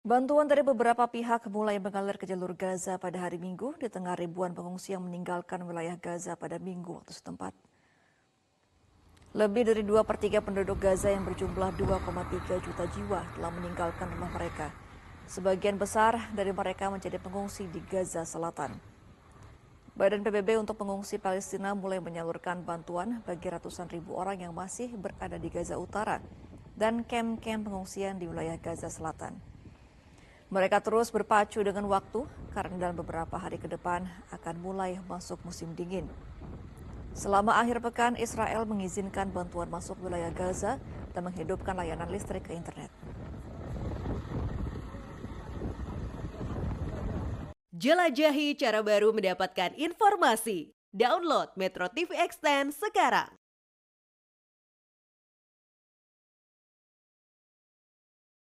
Bantuan dari beberapa pihak mulai mengalir ke jalur Gaza pada hari Minggu di tengah ribuan pengungsi yang meninggalkan wilayah Gaza pada Minggu waktu setempat. Lebih dari dua per 3 penduduk Gaza yang berjumlah 2,3 juta jiwa telah meninggalkan rumah mereka. Sebagian besar dari mereka menjadi pengungsi di Gaza Selatan. Badan PBB untuk pengungsi Palestina mulai menyalurkan bantuan bagi ratusan ribu orang yang masih berada di Gaza Utara dan kem-kem pengungsian di wilayah Gaza Selatan. Mereka terus berpacu dengan waktu karena dalam beberapa hari ke depan akan mulai masuk musim dingin. Selama akhir pekan, Israel mengizinkan bantuan masuk wilayah Gaza dan menghidupkan layanan listrik ke internet. Jelajahi cara baru mendapatkan informasi. Download Metro TV Extend sekarang.